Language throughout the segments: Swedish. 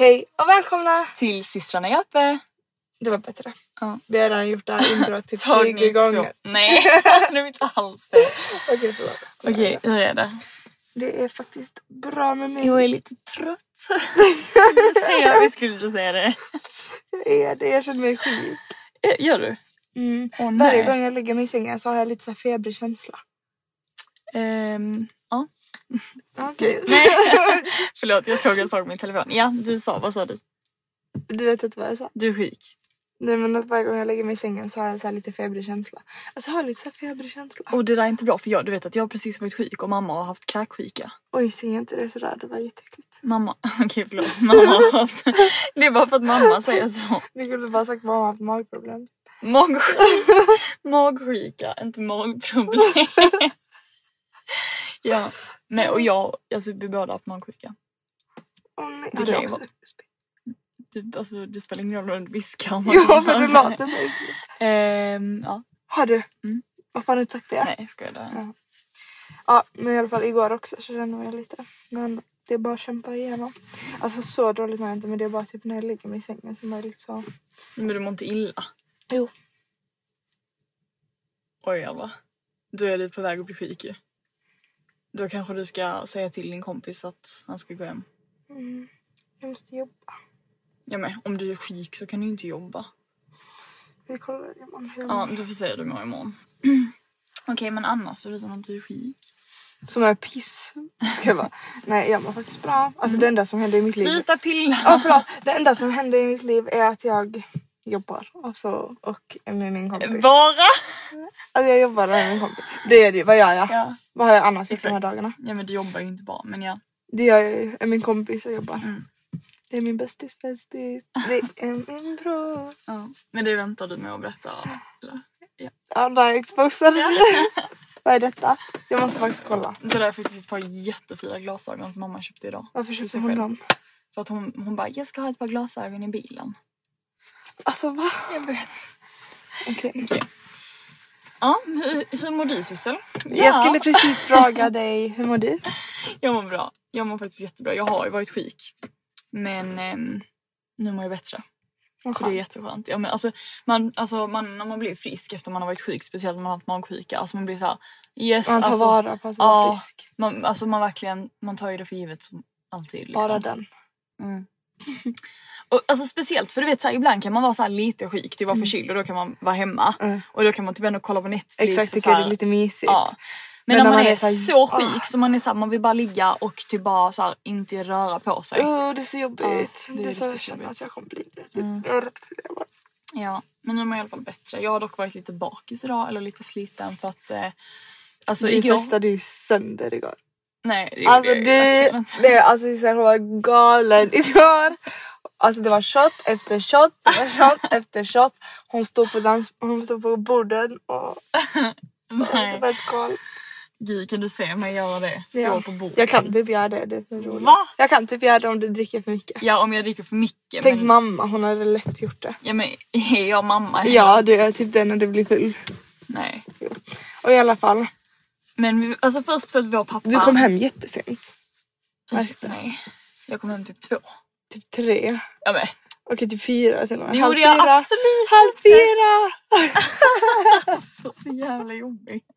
Hej och välkomna! till systrarna Jappe. Det var bättre. Ja. Vi har redan gjort det här introt typ Tagning 20 två. gånger. Nej, det är inte alls det. Okej förlåt. Okej, hur är det? Det är faktiskt bra med mig. Jag är lite trött. Skulle du säga, vi skulle du säga det. Jag är det. Jag känner mig sjuk. Eh, Gör du? Mm. Varje gång jag lägger mig i sängen så har jag lite så här febrig känsla. Ehm, ja. Okej. Nej. Förlåt, jag såg en sak på min telefon. Ja, du sa, vad sa du? Du vet inte vad jag sa? Du är sjuk. Nej men att varje gång jag lägger mig i sängen så har jag så lite febrig känsla. Alltså jag har lite så febrig känsla. Och det där är inte bra för jag, du vet att jag har precis varit sjuk och mamma har haft kräksjuka. Oj, säg inte det sådär. Det var jätteäckligt. Mamma, okej förlåt. Mamma har haft, det är bara för att mamma säger så. Du skulle bara sagt att mamma har haft magproblem. Magsjuka, magsjuka inte magproblem. Ja, nej och jag, alltså vi båda har haft magsjuka. Åh nej. Det kan ju vara. Du, alltså, det spelar ingen roll om du viskar. om Ja för du låter så. Ehm, ja, Har du? Mm. Varför har du inte sagt det? nej jag skojar. det. Ja. Ja, men i alla fall igår också så känner jag lite. Men det är bara att kämpa igenom. Alltså så dåligt mår jag inte men det är bara typ när jag lägger mig i sängen som är lite så. Men du mår inte illa? Jo. Oj Alva. Då är du på väg att bli sjuk ju. Då kanske du ska säga till din kompis att han ska gå hem. Mm, jag måste jobba. Ja men om du är sjuk så kan du inte jobba. Vi kollar imorgon Ja, du får säga det imorgon. Okej men annars förutom att du är sjuk. Som är piss. Ska jag bara. Nej jag mår faktiskt bra. Alltså det enda som händer i mitt liv. Sluta pilla! Ja förlåt. Det enda som händer i mitt liv är att jag jobbar. Alltså, och med min kompis. Bara! Alltså jag jobbar med min kompis. Det är det. Vad gör jag? Ja, Vad har jag annars gjort de här dagarna? Ja men du jobbar ju inte bara men ja. Det gör jag ju. är min kompis och jobbar. Mm. Det är min bästis bästis. Det är min bror. ja. Men det väntar du med att berätta eller? Ja, där är exposad. Vad är detta? Jag måste faktiskt kolla. Det där är faktiskt ett par jättefina glasögon som mamma köpte idag. Varför köpte hon dem? För att hon, hon bara, jag ska ha ett par glasögon i bilen. Alltså va? Jag vet. Okej. Ja, hur, hur mår du Sissel? Jag skulle precis fråga dig, hur mår du? Jag mår bra. Jag mår faktiskt jättebra. Jag har ju varit sjuk. Men ehm, nu mår jag bättre. Vad Så det är skönt. jätteskönt. Ja, men alltså, man, alltså, man, när man blir frisk efter man har varit sjuk, speciellt när man har haft magsjuka, alltså man blir så här, yes. Man tar alltså, vara på att vara ja, frisk. Man, alltså man verkligen, man tar ju det för givet som alltid. Liksom. Bara den. Mm. Och, alltså speciellt för du vet så här, ibland kan man vara så lite sjuk, typ vara förkyld och då kan man vara hemma. Mm. Och då kan man typ ändå kolla på Netflix. Exakt, tycker så det är lite mysigt. Ja. Men, när man, är, så, sjuk så man är så här, man vill bara ligga och typ bara så här, inte röra på sig. Oh, det är så jobbigt. Ja, det det är är så jag känner att jag kommer bli. Mm. Är för det bara. Ja, men nu mår jag i alla fall bättre. Jag har dock varit lite bakis idag, eller lite sliten för att... Eh, alltså Du igår... festade ju sönder igår. Nej, det gjorde Alltså jag ju du, verkligen inte. det, alltså jag var galen igår. Alltså det var shot efter shot, det var shot efter shot. Hon stod på, dans, hon stod på borden och, och det Nej. var ett galet. Gud kan du se mig göra det? Stå Ja. på bordet. Jag kan typ göra det, det är så roligt. Va? Jag kan typ göra det om du dricker för mycket. Ja om jag dricker för mycket. Tänk men, mamma, hon hade lätt gjort det. Ja men är jag mamma? Ja, du är typ det när du blir full. Nej. Och i alla fall, Men vi, alltså först för att vår pappa... du kom hem jättesent. Just det, nej. Jag kom hem typ två. Typ tre. Ja men Okej, typ fyra till och med. det gjorde jag absolut Halv fyra! Alltså så jävla jobbig.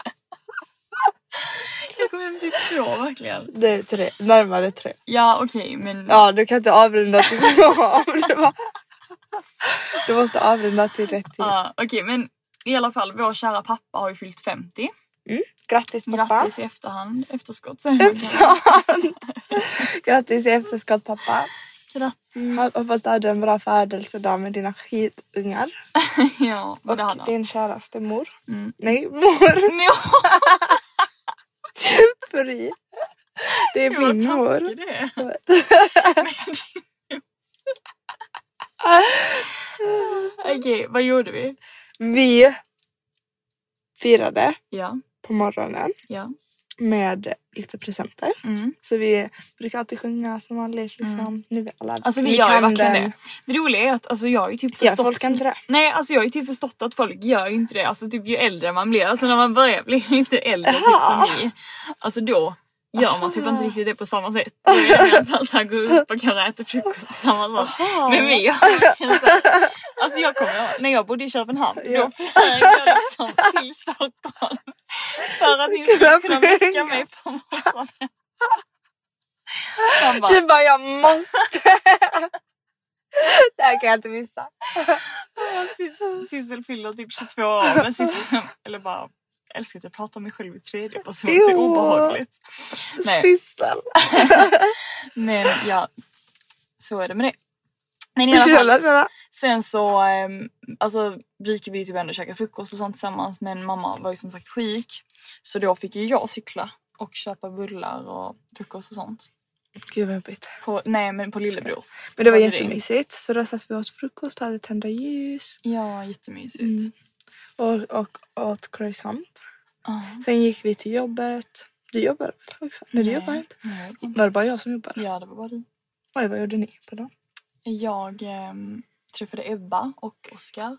Jag kom hem typ två verkligen. Det är tre, närmare tre. Ja okej men Ja, du kan inte avrunda till två. Du måste avrunda till rätt tid. Ja, okej men i alla fall vår kära pappa har ju fyllt 50. Grattis pappa. Grattis i efterhand, efterskott. Efterhand. Grattis i efterskott pappa. Grattis. Hoppas du hade en bra födelsedag med dina skitungar. Ja, och det hade han. din käraste mor. Mm. Nej, mor. Fri. Det är vad min mor. taskig det är. Okej, vad gjorde vi? Vi firade Ja, på morgonen ja. Med lite presenter. Mm. Så vi brukar alltid sjunga som vanligt. Liksom. Nu är alla Alltså vi gör ju kan verkligen den. det. Det roliga är att alltså, jag har ju typ Gör förstått... folk inte det? Nej alltså jag har ju typ förstått att folk gör ju inte det. Alltså typ ju äldre man blir, alltså när man börjar bli lite äldre typ Jaha. som ni. Alltså då gör man typ inte riktigt det på samma sätt. Då är det i alla fall såhär gå upp och kanske äta frukost tillsammans. Men vi här- Alltså jag kommer när jag bodde i Köpenhamn Ja. då flög jag liksom till Stockholm. För att ni skulle kunna väcka mig på morgonen. Han bara, Du bara, jag måste. det här kan jag inte missa. Sis- Sissel fyller typ 22 år men Sissel, eller bara älskar att jag pratar om mig själv i tredje person, så Jo. obehagligt. Nej, Sissel. men ja, så är det med det. Men i alla fall, Tjena, tjena. sen så ehm, alltså, brukar vi typ ändå käka frukost och sånt tillsammans men mamma var ju som sagt sjuk. Så då fick ju jag cykla och köpa bullar och frukost och sånt. Gud vad jobbigt. På, nej men på lillebrors. Men det var jättemysigt. Så då satt vi åt frukost, hade tända ljus Ja, jättemysigt. Mm. och, och åt croissant. Ja. Sen gick vi till jobbet. Du jobbade väl också? Nej, du Nej. jobbade inte. Nej, inte. Var det bara jag som jobbade? Ja, det var bara du. Oj, vad gjorde ni på dagen? Jag ehm, träffade Ebba och Oskar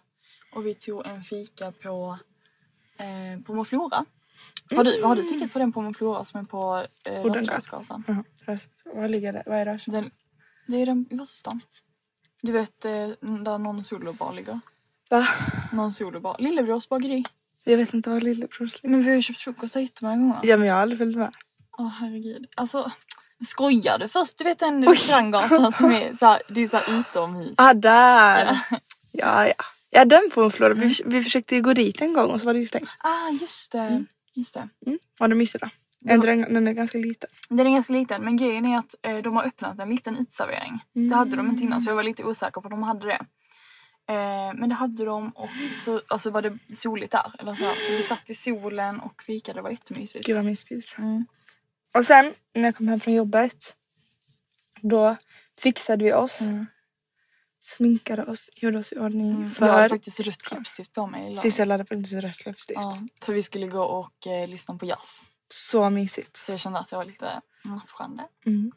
och vi tog en fika på eh, på Moflora. Har du, har du fikat på den på Moflora som är på eh, På den Rörstrandsgatan? Jaha, röst. Var ligger det? Vad är det? Den, det är den i Vasastan. Du vet eh, där någon solobar ligger? Va? Någon solobar. Lillebrors bageri. Jag vet inte var lillebrors ligger. Men vi har ju köpt frukost där jättemånga gånger. Ja, men jag har aldrig följt med. Åh herregud. Alltså skojar du? Först du vet den restauranggatan som är såhär, det är såhär utomhus. Ah, där! Ja, ja. Ja, den på en Florida. Vi, vi försökte ju gå dit en gång och så var det ju stängt. Ah just det. Just det. Mm. Har du missat det? Den, den är ganska liten. Den är ganska liten men grejen är att eh, de har öppnat en liten uteservering. Det hade de inte innan så jag var lite osäker på om de hade det. Eh, men det hade de och så alltså var det soligt där. Eller så, här. så vi satt i solen och fikade, det var jättemysigt. Gud vad mysigt. Mm. Och sen när jag kom hem från jobbet. Då fixade vi oss. Mm. Sminkade oss, gjorde oss i ordning Jag hade för... faktiskt rött läppstift på mig i lördags. Sissel hade faktiskt rött läppstift. Ja, för vi skulle gå och eh, lyssna på jazz. Så mysigt. Så jag kände att jag var lite matchande. Mm.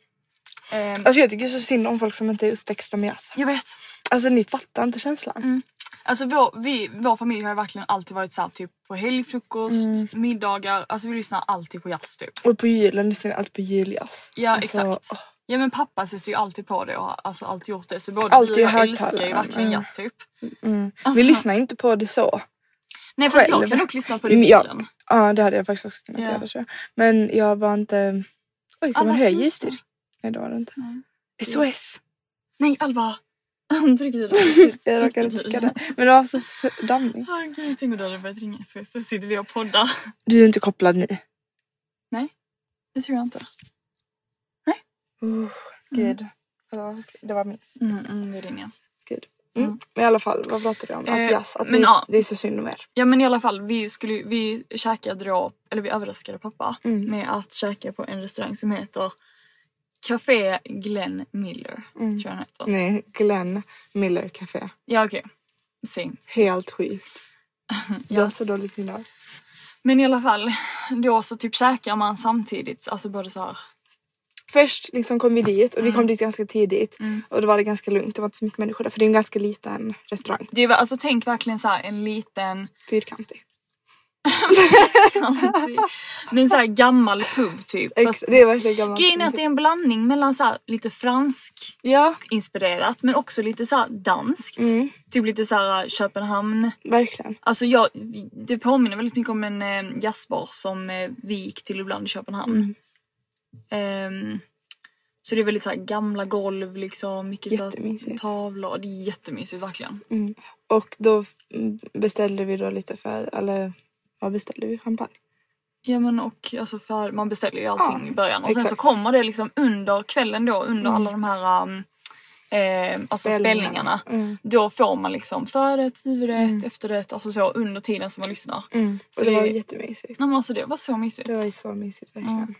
Ehm, Alltså jag tycker så synd om folk som inte är uppväxta med jazz. jag vet. Alltså ni fattar inte känslan. Mm. Alltså vår, vi, vår familj har verkligen alltid varit såhär typ på helgfrukost, Mm. middagar. Alltså vi lyssnar alltid på jazz typ. Och på julen lyssnar vi alltid på juljazz. Ja alltså, exakt. åh. Ja men pappa sätter ju alltid på det och har alltså alltid gjort det. Så både Alltid vi och jag älskar ju verkligen mm. jazz typ. Mm. Alltså- Vi lyssnar inte på det så. Nej fast jag Själv. kan nog lyssna på det i jag- bilen. Ja det hade jag faktiskt också kunnat Ja. göra tror jag. Men jag var inte... Oj, kan man Alla höja slutar. ljusstyrka? Nej det var det inte. Nej. SOS! Nej Alva! Du? Jag råkade trycka där. Men det var så, så dammig. Ah, gud, tänk om du hade börjat ringa SOS så sitter vi och poddar. Du är inte kopplad nu. Det tror jag inte. Uh, gud. Ja, det var min. Mm, mm, det är din ja. Gud. Mm. Men i alla fall, vad pratade vi om? Att Eh, jazz, att men vi, ja. det är så synd om er. Ja men i alla fall, vi, skulle, vi käkade då, eller vi överraskade pappa Mm. med att käka på en restaurang som heter Café Glenn Miller, tror jag heter. Nej, Glenn Miller Café. Ja okej. Same. Helt sjukt. Du har så dåligt minne. alltså. Men i alla fall, då så typ käkar man samtidigt, alltså både så här. Först liksom kom vi dit och vi Mm. kom dit ganska tidigt och då var det ganska lugnt. Det var inte så mycket människor där för det är en ganska liten restaurang. Det är, alltså tänk verkligen så här en liten, Fyrkantig. Men så här gammal pub typ. Ex- det är verkligen gammalt. grejen är att det är en blandning mellan så här lite fransk Ja, inspirerat men också lite så här danskt. mm, Typ lite så här Köpenhamn. verkligen. Alltså jag, det påminner väldigt mycket om en eh, jazzbar som eh, vi gick till ibland i Köpenhamn. Ehm, så det är väldigt så här gamla golv liksom, mycket så tavlor. Det är jättemysigt verkligen. Mm. Och då mm, beställde vi då lite för, eller vad beställde vi? Champagne? Ja men och alltså för man beställer ju allting Ja, i början och sen så kommer det liksom under kvällen då under alla de här um, eh, alltså Spelningarna. Mm. Då får man liksom förrätt, huvudrätt, efterrätt, alltså så under tiden som man lyssnar. Mm. Så Och det, det- var jättemysigt. Nej men alltså det var så mysigt. Det var så mysigt verkligen.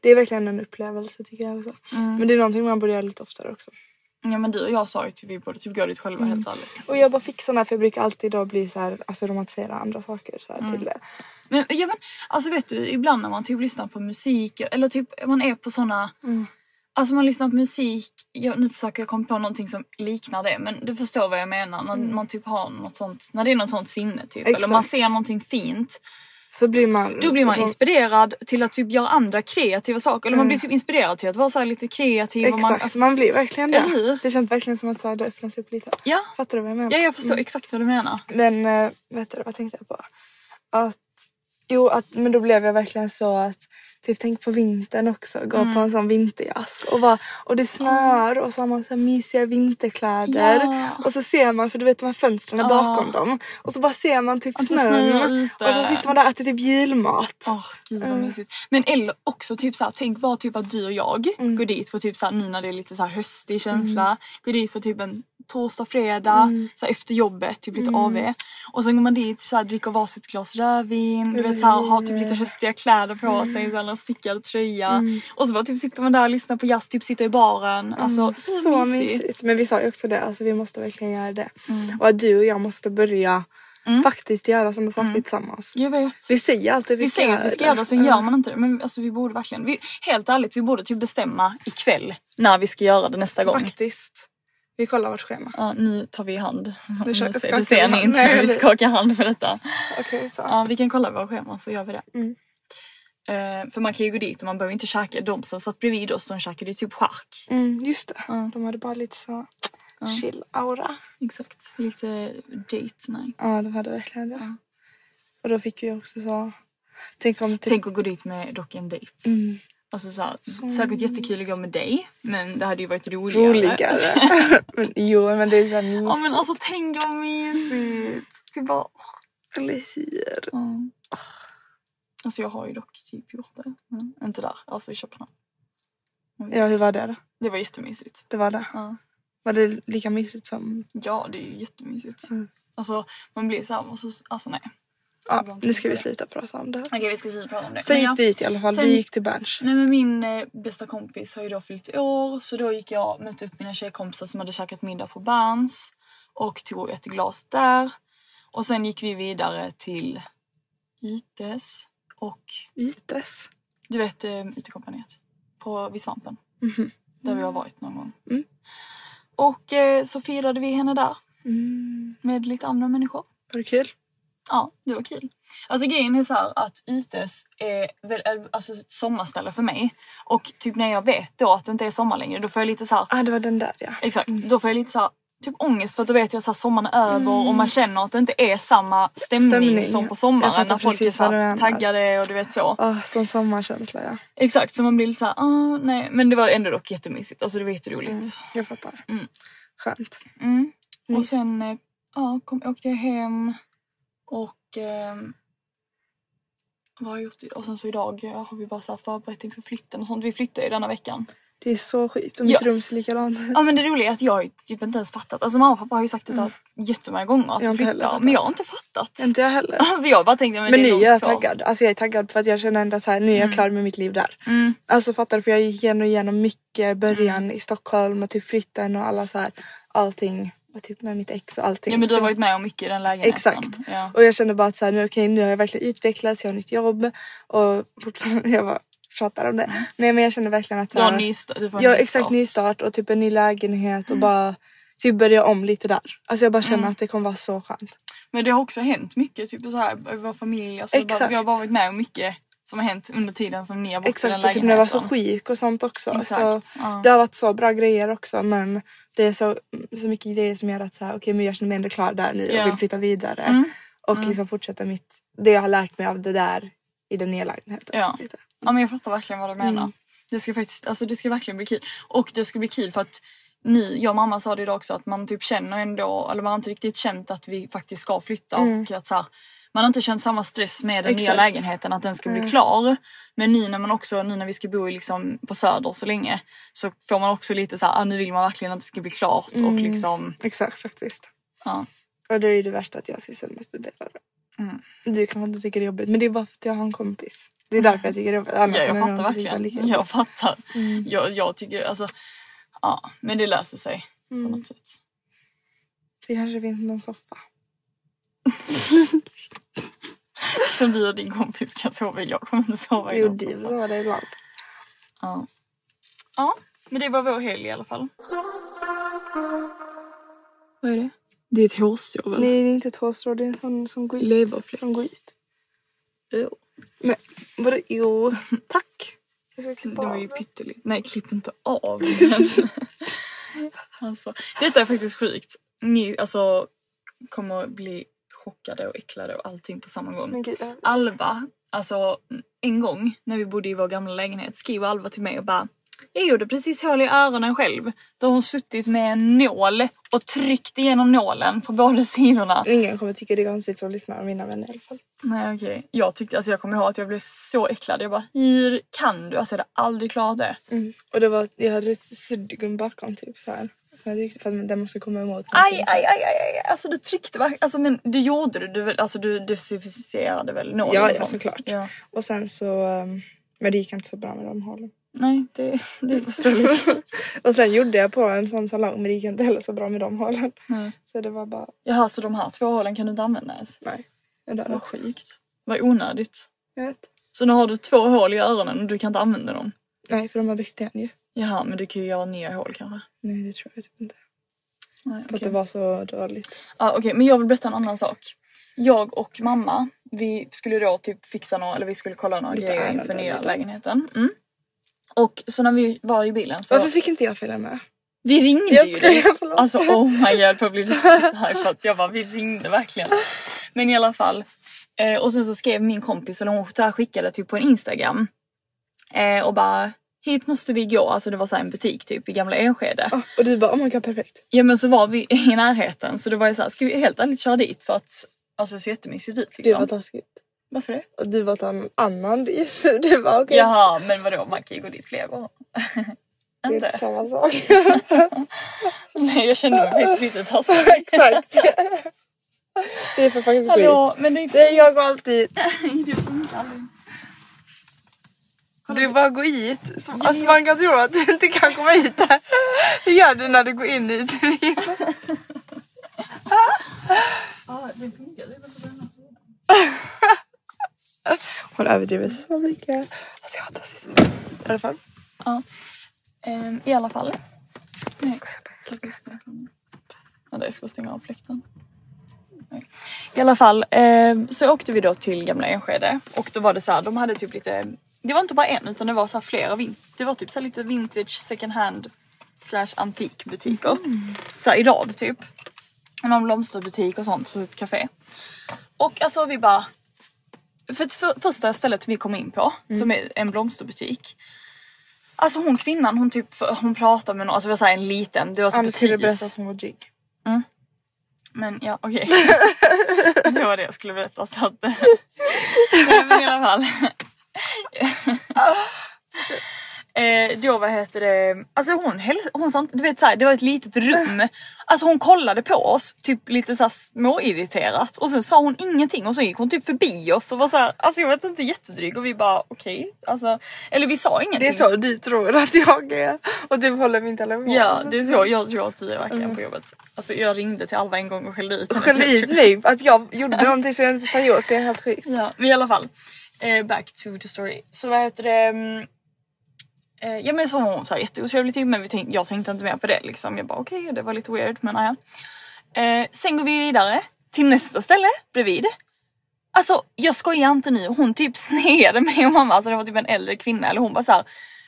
Det är verkligen en upplevelse tycker jag också. Mm. Men det är någonting man borde göra lite oftare också. Ja men du och jag sa ju till vi borde typ gå dit själva helt ärligt. Och jag bara fick såna för jag brukar alltid då bli så här, alltså romantisera andra saker så här, Mm. till det. Men, ja, men alltså vet du, ibland när man typ lyssnar på musik eller typ man är på såna Mm. Alltså man lyssnar på musik, jag, nu försöker jag komma på någonting som liknar det men du förstår vad jag menar när man typ har något sånt, när det är något sånt sinne typ eller man Mm. Exakt. ser någonting fint. Så blir man... Då blir man så- inspirerad till att typ göra andra kreativa saker eller man blir typ inspirerad till att vara så här lite kreativ. Exakt, man, man, alltså, blir verkligen Eller hur? det. Det känns verkligen som att så här, det öppnas upp lite. ja, Fattar du vad jag menar? ja, jag förstår exakt vad du menar. Men äh, vet du, vad tänkte jag på? Att, jo, att, men då blev jag verkligen så att typ tänk på vintern också. Gå Mm. på en sån vinterjazz. Och, bara, och det snör och så har man så mysiga vinterkläder. Ja. Och så ser man, för du vet de här fönstren Ja. bakom dem. Och så bara ser man typ snöar snön. Och så sitter man där och äter typ julmat. Åh gud vad mysigt. Men eller också typ såhär, tänk bara typ att du och jag går dit på typ såhär, nu när det är lite såhär höstig känsla. Går dit på typ en torsdag, fredag, så här efter jobbet, typ lite AV. Och sen går man dit så här, dricker varsitt glas rödvin, du vet så här, har typ lite höstiga kläder på sig, så en stickad tröja. Och så bara typ sitter man där och lyssnar på jazz, typ sitter i baren. Alltså hur Så mysigt. mysigt. Men vi sa ju också det, alltså vi måste verkligen göra det. Och att du och jag måste börja faktiskt göra sådana saker tillsammans. Jag vet. Vi säger alltid Vi säger att vi ska göra det, sen Ja. gör man inte det. Men alltså vi borde verkligen, vi, helt ärligt, vi borde typ bestämma ikväll när vi ska göra det nästa gång. Faktiskt. Vi kollar vårt schema. Ja, nu tar vi i hand. Nu skakar det ser vi ni hand. inte, Nej, vi skakar hand för detta. Okej så. Ja, vi kan kolla våra scheman så gör vi det. Mm. Eh, för man kan ju gå dit och man behöver inte käka. De som satt bredvid oss, de käkade ju typ chark. Mm, just det. Ja. De hade bara lite så chill aura. Exakt. Lite date night. Ja, de hade verkligen det. Och då fick vi också så... Tänk om typ... Tänk att gå dit med dock en dejt. Mm. Alltså såhär, säkert jättekul att gå med dig. Men det hade ju varit roligare. roligare. men, jo, men det är så här mysigt. Ja men alltså tänk vad mysigt. Det bara... Eller hur? Ja. Alltså jag har ju dock typ gjort det. Men inte där, alltså i Köpenhamn. Ja, hur var det då? Det var jättemysigt. Det var det. Ja. Var det lika mysigt som... Ja det är ju jättemysigt. Mm. Alltså man blir och så, alltså nej. Ja, nu ska vi sluta prata om det här. Okej vi ska sluta prata om det. Sen gick jag- du dit i alla fall. Sen- Vi gick till Berns. Nej men min eh, bästa kompis har ju då fyllt år så då gick jag och mötte upp mina tjejkompisar som hade käkat middag på Berns och tog ett glas där. Och sen gick vi vidare till Ytes och Ytes. du vet eh, IT-kompaniet på vid Svampen. Mhm. Där vi har varit någon gång. Mm. Och eh, så firade vi henne där Mm. med lite andra människor. Var det kul? Ja, det var kul. Alltså grejen är så här att Ytes är väl, är alltså ett sommarställe för mig. Och typ när jag vet då att det inte är sommar längre då får jag lite så här, Ah, det var den där ja. exakt, då får jag lite så här, typ ångest för att då vet jag att sommaren är över och man känner att det inte är samma stämning, Mm. Stämning. som på sommaren när folk är så taggade och du vet så. Ah, sån sommarkänsla ja. Exakt, så man blir lite såhär, ah, nej. Men det var ändå dock jättemysigt, alltså det var jätteroligt. Mm, jag fattar. Mm. Skönt. Mm. Och sen eh, ja, kom, åkte jag hem och ehm, vad har jag gjort idag? Och sen så idag eh, har vi bara så här förberett inför flytten och sånt. Vi flyttar ju denna veckan. Det är så skit och mitt Ja. rum ser likadant ut. Ja men det roliga är att jag har typ inte ens fattat. Alltså mamma och pappa har ju sagt det där jättemånga gånger att Jag flytta. Men jag har inte fattat. Inte jag heller. Alltså jag bara tänkte men, Men det nu är är jag långt kvar. taggad. Alltså jag är taggad för att jag känner ändå så här, nu är jag klar med mitt liv där. Mm. Alltså fattar du? För jag gick igenom, igenom mycket början i Stockholm och typ flytten och alla så här allting. Och typ med mitt ex och allting. Ja men du har varit med om mycket i den lägenheten. Exakt. Ja. Och jag kände bara att så här, nu, okej, nu har jag verkligen utvecklats, jag har nytt jobb och fortfarande, jag bara tjatar om det. Nej men jag kände verkligen att så här, en ny start. Du får exakt start. Mm. nystart och typ en ny lägenhet och bara typ börja om lite där. Alltså jag bara känner Mm. att det kommer vara så skönt. Men det har också hänt mycket typ så här i vår familj. Alltså, Exakt. vi har varit med om mycket som har hänt under tiden som ni har bott i Exakt den och typ när jag var så lägenheten. sjuk och sånt också. Exakt, Så ja. Det har varit så bra grejer också men det är så, så mycket grejer som gör att så här, okej men jag känner mig ändå klar där nu Ja. och vill flytta vidare. Mm. Och liksom fortsätta mitt, det jag har lärt mig av det där i den nya lägenheten. Ja. Lite. Ja men jag fattar verkligen vad du menar. Mm. Det ska faktiskt, alltså det ska verkligen bli kul. Och det ska bli kul för att ni, jag och mamma sa det idag också att man typ känner ändå, eller man har inte riktigt känt att vi faktiskt ska flytta och att så här, man har inte känt samma stress med den nya Mm. Exakt. lägenheten att den ska bli klar. Men nu när man också, nu när vi ska bo liksom på söder så länge så får man också lite så här, ah, nu vill man verkligen att det ska bli klart och Mm. liksom, Exakt faktiskt. ja. Och det är ju det värsta att jag och Sissel måste dela det. Mm. Du kanske inte tycker det är jobbigt men det är bara för att jag har en kompis. Det är därför jag tycker det. Annars Ja, jag fattar verkligen. Jag fattar. Jag, jag tycker alltså, ja men det löser sig på Mm. något sätt. Det kanske finns någon soffa. Som du och din kompis kan sova i. Jag kommer inte sova i Jo någon du soffa. så var det ibland. Ja. ja, men det var vår helg i alla fall. Vad är det? Det är ett hårstrå väl? Nej det är inte ett hårstrå det är en sån som går ut. Leverfläck. Som går ut. Jo. Men vadå jo tack. Jag ska Det klippa var av ju det. pyttelite. Nej, klipp inte av. Men... alltså, detta är faktiskt sjukt. Ni alltså, kommer bli chockade och äcklade och allting på samma gång. Men gud, Alva, alltså en gång när vi bodde i vår gamla lägenhet skriver Alva till mig och bara jag gjorde precis hål i öronen själv. Då har hon suttit med en nål och tryckt igenom nålen på båda sidorna. Ingen kommer tycka det är konstigt som lyssnar av mina vänner i alla fall. Nej okej. Jag tyckte, alltså jag kommer ihåg att jag blev så äcklad. Jag bara hur kan du? Alltså jag hade aldrig klarat det. Mm. Och det var, jag hade ett suddgum bakom typ så här. Jag tyckte för att den måste komma emot. Aj, så aj, aj, aj. Alltså du tryckte verkligen, alltså men du gjorde det, du, alltså du desinficerade väl nålen Ja, och ja sånt? såklart. Ja. Och sen så, um, men det gick inte så bra med de hålen. Nej, det, det är förståeligt. och sen gjorde jag på en sån salong men det gick inte heller så bra med de hålen. Nej. Så det var bara, Jaha, så de här två hålen kan du inte använda ens? nej. Jag Vad sjukt. Vad onödigt. Jag vet. Så nu har du två hål i öronen och du kan inte använda dem? Nej för de har växt igen ju. Jaha, men du kan ju göra nya hål kanske? Nej det tror jag typ inte. Nej, För att det var så dåligt. Ja, okej, men jag vill berätta en annan sak. Jag och mamma, vi skulle då typ fixa några, eller vi skulle kolla några Lite grejer inför nya idag. lägenheten. Mm. Och så när vi var i bilen så... Varför fick inte jag följa med? Vi ringde Jag ju dig. Alltså oh my god, jag arg för att jag bara, vi ringde verkligen. Men i alla fall. Eh, och sen så skrev min kompis, eller hon så här skickade typ på en Instagram. Eh, och bara, hit måste vi gå. Alltså det var så här en butik typ i gamla Enskede. Ah, och du bara oh my god perfekt. Ja men så var vi i närheten så det var ju så här, ska vi helt ärligt köra dit för att Alltså det ser jättemysigt ut Det liksom. var taskigt. Varför det? Och du var en annan dit. Du var okej. Jaha men vadå man kan ju gå dit fler gånger. det är inte? inte samma sak. Nej jag kände mig faktiskt lite taskig. Exakt. Det är för faktiskt Hallå skit. men det, Det är jag går alltid. det funkar aldrig. Du bara går hit. Som, alltså man kan tro att du inte kan komma hit. Hur gör du när du går in hit? Ja det funkar det är väl på den här sidan. Hon överdriver så mycket. Alltså jag hatar Cissi. I alla fall. Ja. Ehm, I alla fall. Nej. Jag jag ska bara stänga av fläkten. I alla fall ehm, så åkte vi då till gamla Enskede och då var det så här, de hade typ lite Det var inte bara en utan det var så här flera Det var typ så lite vintage second hand slash antikbutiker. Så här i rad typ. Och Någon blomsterbutik och sånt, så ett café. Och alltså vi bara för, för första stället vi kom in på som är en blomsterbutik. Alltså hon kvinnan hon typ hon pratar med någon, alltså det var så en liten, det var typ ett hus. hon var dryg. Men ja okej. det var det jag skulle berätta så att. Nej, men i alla fall. Eh, då vad heter det, alltså hon, hon du vet såhär, det var ett litet rum. Alltså hon kollade på oss typ lite såhär småirriterat och sen sa hon ingenting och så gick hon typ förbi oss och var såhär, alltså jag vet inte jättedryg och vi bara okej, alltså eller vi sa ingenting. Det är så du tror att jag är och du håller min telefon. Ja det är så jag tror att det är verkligen på jobbet. Alltså jag ringde till Alva en gång och skällde ut henne. Skäll ut mig att jag gjorde någonting som jag inte har gjort. Det är helt sjukt. Ja, men i alla fall. Eh, back to the story. Så vad heter det? Eh, ja men så var hon så här jätteotrevlig till men vi tänk, jag tänkte inte mer på det liksom. Jag bara okej det var lite weird men ja. Eh, sen går vi vidare till nästa ställe bredvid. Alltså jag skojar inte nu, hon typ sneade mig och mamma, alltså det var typ en äldre kvinna eller hon bara såhär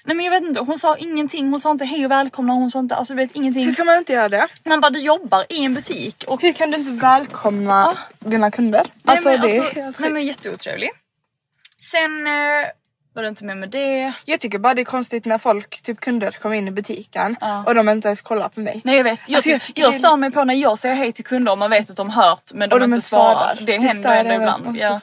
Nej men jag vet inte, hon sa ingenting, hon sa inte hej och välkomna, hon sa inte, alltså du vet ingenting. Hur kan man inte göra det? Man bara du jobbar i en butik och Hur kan du inte välkomna dina kunder? Alltså nej, men, det är alltså, helt nej, men jätteotrevlig. Sen eh, var det inte mer med det. Jag tycker bara det är konstigt när folk, typ kunder, kommer in i butiken Ja. och de inte ens kollar på mig. Nej jag vet, jag, Alltså, jag jag, det är stör mig på när jag säger hej till kunder och man vet att de hört men de, och de inte svarar. svarar. Det händer ändå ibland. Ja.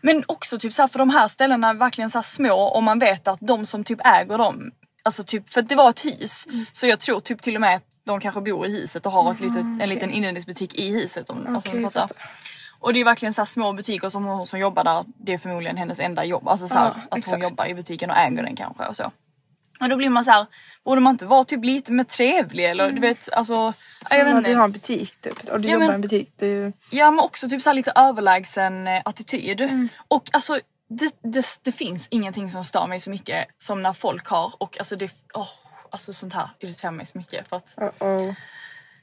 Men också typ så här, för de här ställena är verkligen så små och man vet att de som typ äger dem, alltså typ för det var ett hus Mm. så jag tror typ till och med att de kanske bor i huset och har ett litet, en liten inredningsbutik i huset. Om, alltså, Och det är verkligen så små butiker som hon som jobbar där, det är förmodligen hennes enda jobb. Alltså så här, Ja, att hon exakt. jobbar i butiken och äger den kanske och så. Och då blir man så här, borde man inte vara typ lite mer trevlig eller du vet alltså. ja, jag vet inte. Du har en butik typ och du Ja, jobbar i en butik. Du... Ja men också typ så lite överlägsen eh, attityd. Mm. Och alltså det, det, det finns ingenting som stör mig så mycket som när folk har och alltså det, åh, alltså sånt här irriterar mig så mycket för att Uh-oh.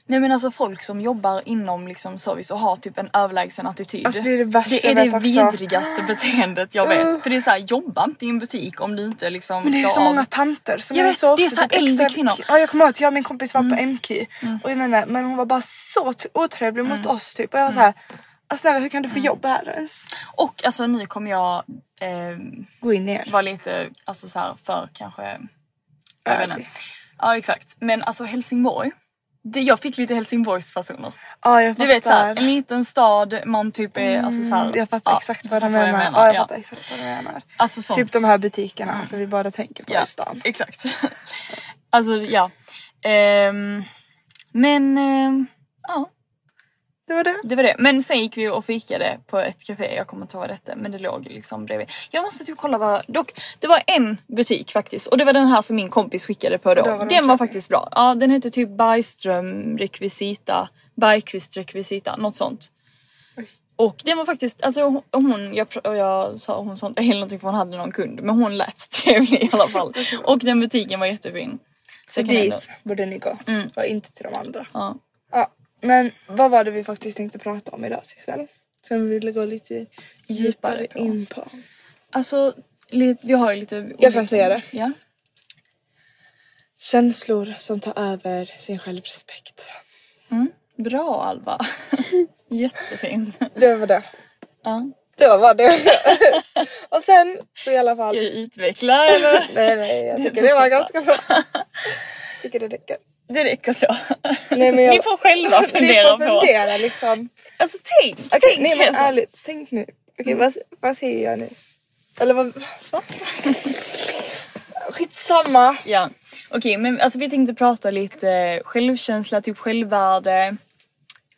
Nej men alltså folk som jobbar inom liksom service och har typ en överlägsen attityd. Alltså, det är det värsta det, är jag det vet också. vidrigaste beteendet jag vet. För det är så här, jobba inte i en butik om du inte liksom Men det är ju så av- många tanter som Jag är vet, så det är också så här typ äldre extra... kvinnor. Mm. Ja jag kommer ihåg att jag och min kompis var på MQ och jag menar, men hon var bara så otrevlig mot Mm. oss typ och jag var så här. "Ah, Snälla hur kan du få jobb här ens? Och alltså nu kommer jag eh, Gå in ner. vara lite alltså så här för kanske jag vet inte. Ja exakt. Men alltså Helsingborg. Det, jag fick lite Helsingborgsfasoner. Jag Du vet såhär, en liten stad, man typ är alltså såhär, Mm, jag fattar ja, exakt vad fattar menar. jag Ja jag ja. fattar exakt vad du menar. Alltså sånt. Typ de här butikerna som vi båda tänker på ja, i stan. Exakt. alltså ja. Ehm, men ehm, ja, Det var det. det var det. Men sen gick vi och fikade på ett café, jag kommer inte ihåg vad det hette, men det låg liksom bredvid. Jag måste typ kolla vad, dock det var en butik faktiskt och det var den här som min kompis skickade på då. Då var den den var faktiskt bra. Ja den hette typ Bergström rekvisita, Bergqvist rekvisita, något sånt. Och den var faktiskt, alltså hon- jag, jag sa hon inte heller någonting för hon hade någon kund men hon lät trevlig i alla fall. Och den butiken var jättefin. Så jag kan dit ändå- borde ni gå. Mm. Och inte till de andra. Ja. Ja, men vad var det vi faktiskt tänkte prata om idag Sissel? Som vi ville gå lite djupare på. in på. Alltså vi har ju lite... Jag kan säga det. Ja. Känslor som tar över sin självrespekt. Mm. Bra Alva. Jättefint. Det var det. Ja. Det var vad det Och sen så i alla fall. Ska du utveckla eller? Nej nej jag Det tycker det så var ganska bra. tycker det räcker. Det räcker så. Nej, men jag- Ni får själva Ni fundera får på. fundera liksom. Alltså tänk, Okej tänk nej men ärligt, tänk nu. Okej vad, vad säger jag nu? Eller vad? Skitsamma. Ja, okej men alltså vi tänkte prata lite självkänsla, typ självvärde,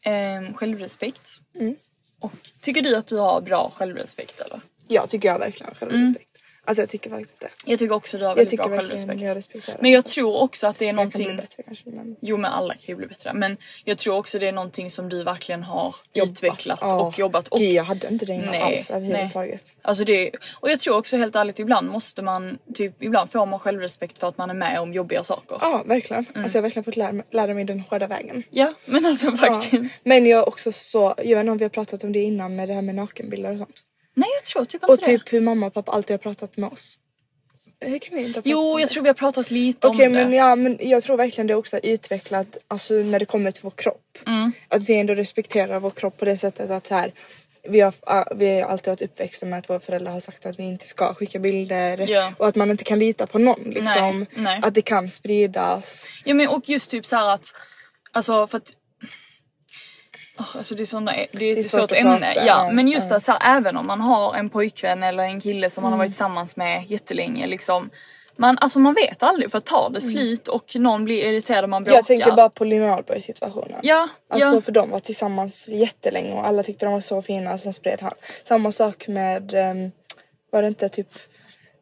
ehm, självrespekt. Mm. Och tycker du att du har bra självrespekt eller? Jag tycker jag verkligen har självrespekt. Alltså jag tycker faktiskt det. Jag tycker också du har väldigt tycker bra självrespekt. jag respekterar Men jag tror också att det är Jag kan bli någonting bättre kanske men. Jo men alla kan ju bli bättre men jag tror också det är någonting som du verkligen har Jobbat, utvecklat ja. och jobbat och Gud jag hade inte det innan Nej, alls överhuvudtaget. Alltså det, och jag tror också helt ärligt ibland måste man typ ibland får man självrespekt för att man är med om jobbiga saker. Ja verkligen. Mm. Alltså jag har verkligen fått lära mig, lära mig den hårda vägen. Ja men alltså Ja. faktiskt. Men jag är också så, jag vet inte om vi har pratat om det innan med det här med nakenbilder och sånt. Nej jag tror typ inte Och det. typ hur mamma och pappa alltid har pratat med oss. Hur kan vi inte ha pratat Jo om jag det? tror vi har pratat lite Okej om det. men ja men jag tror verkligen det också har utvecklat alltså när det kommer till vår kropp. Mm. Att vi ändå respekterar vår kropp på det sättet att så här, vi har, vi har alltid varit uppväxta med att våra föräldrar har sagt att vi inte ska skicka bilder Ja. och att man inte kan lita på någon liksom. Nej, nej. Att det kan spridas. Ja men och just typ så att alltså för att Alltså det är, såna, det är ett svårt svårt ämne. prata, ja, men just att så här, även om man har en pojkvän eller en kille som man Mm. har varit tillsammans med jättelänge liksom. man, alltså man vet aldrig för tar det slut och någon blir irriterad och man bråkar. Jag tänker bara på Lina Ahlberg situationen. Ja, Alltså ja. för de var tillsammans jättelänge och alla tyckte de var så fina sen spred han. Samma sak med, um, var det inte typ,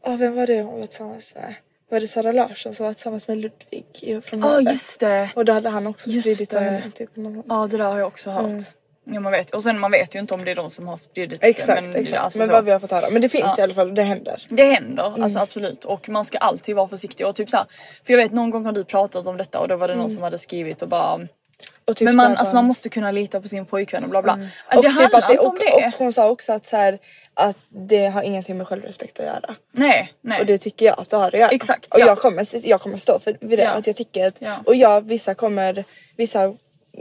oh, vem var det hon var tillsammans med? Var det Sara Larsson som var tillsammans med Ludvig från Ja Havet? just det. Och då hade han också spridit det. henne. Typ. Ja det där har jag också hört. Ja, man vet. Och sen man vet ju inte om det är de som har spridit det. Exakt, men, exakt. alltså men så. vad vi har fått höra. Men det finns Ja. i alla fall det händer. Det händer, alltså absolut. Och man ska alltid vara försiktig. Och typ så här, för jag vet någon gång har du pratat om detta och då var det någon som hade skrivit och bara typ Men här man, alltså man måste kunna lita på sin pojkvän och bla bla. och Det typ handlar att det, inte och, om det. och hon sa också att, så här, att det har ingenting med självrespekt att göra. Nej, nej. Och det tycker jag att det har att göra. Exakt, Och ja. jag, kommer, jag kommer stå för det. Ja. Att jag tycker att, Ja. och jag, vissa kommer, vissa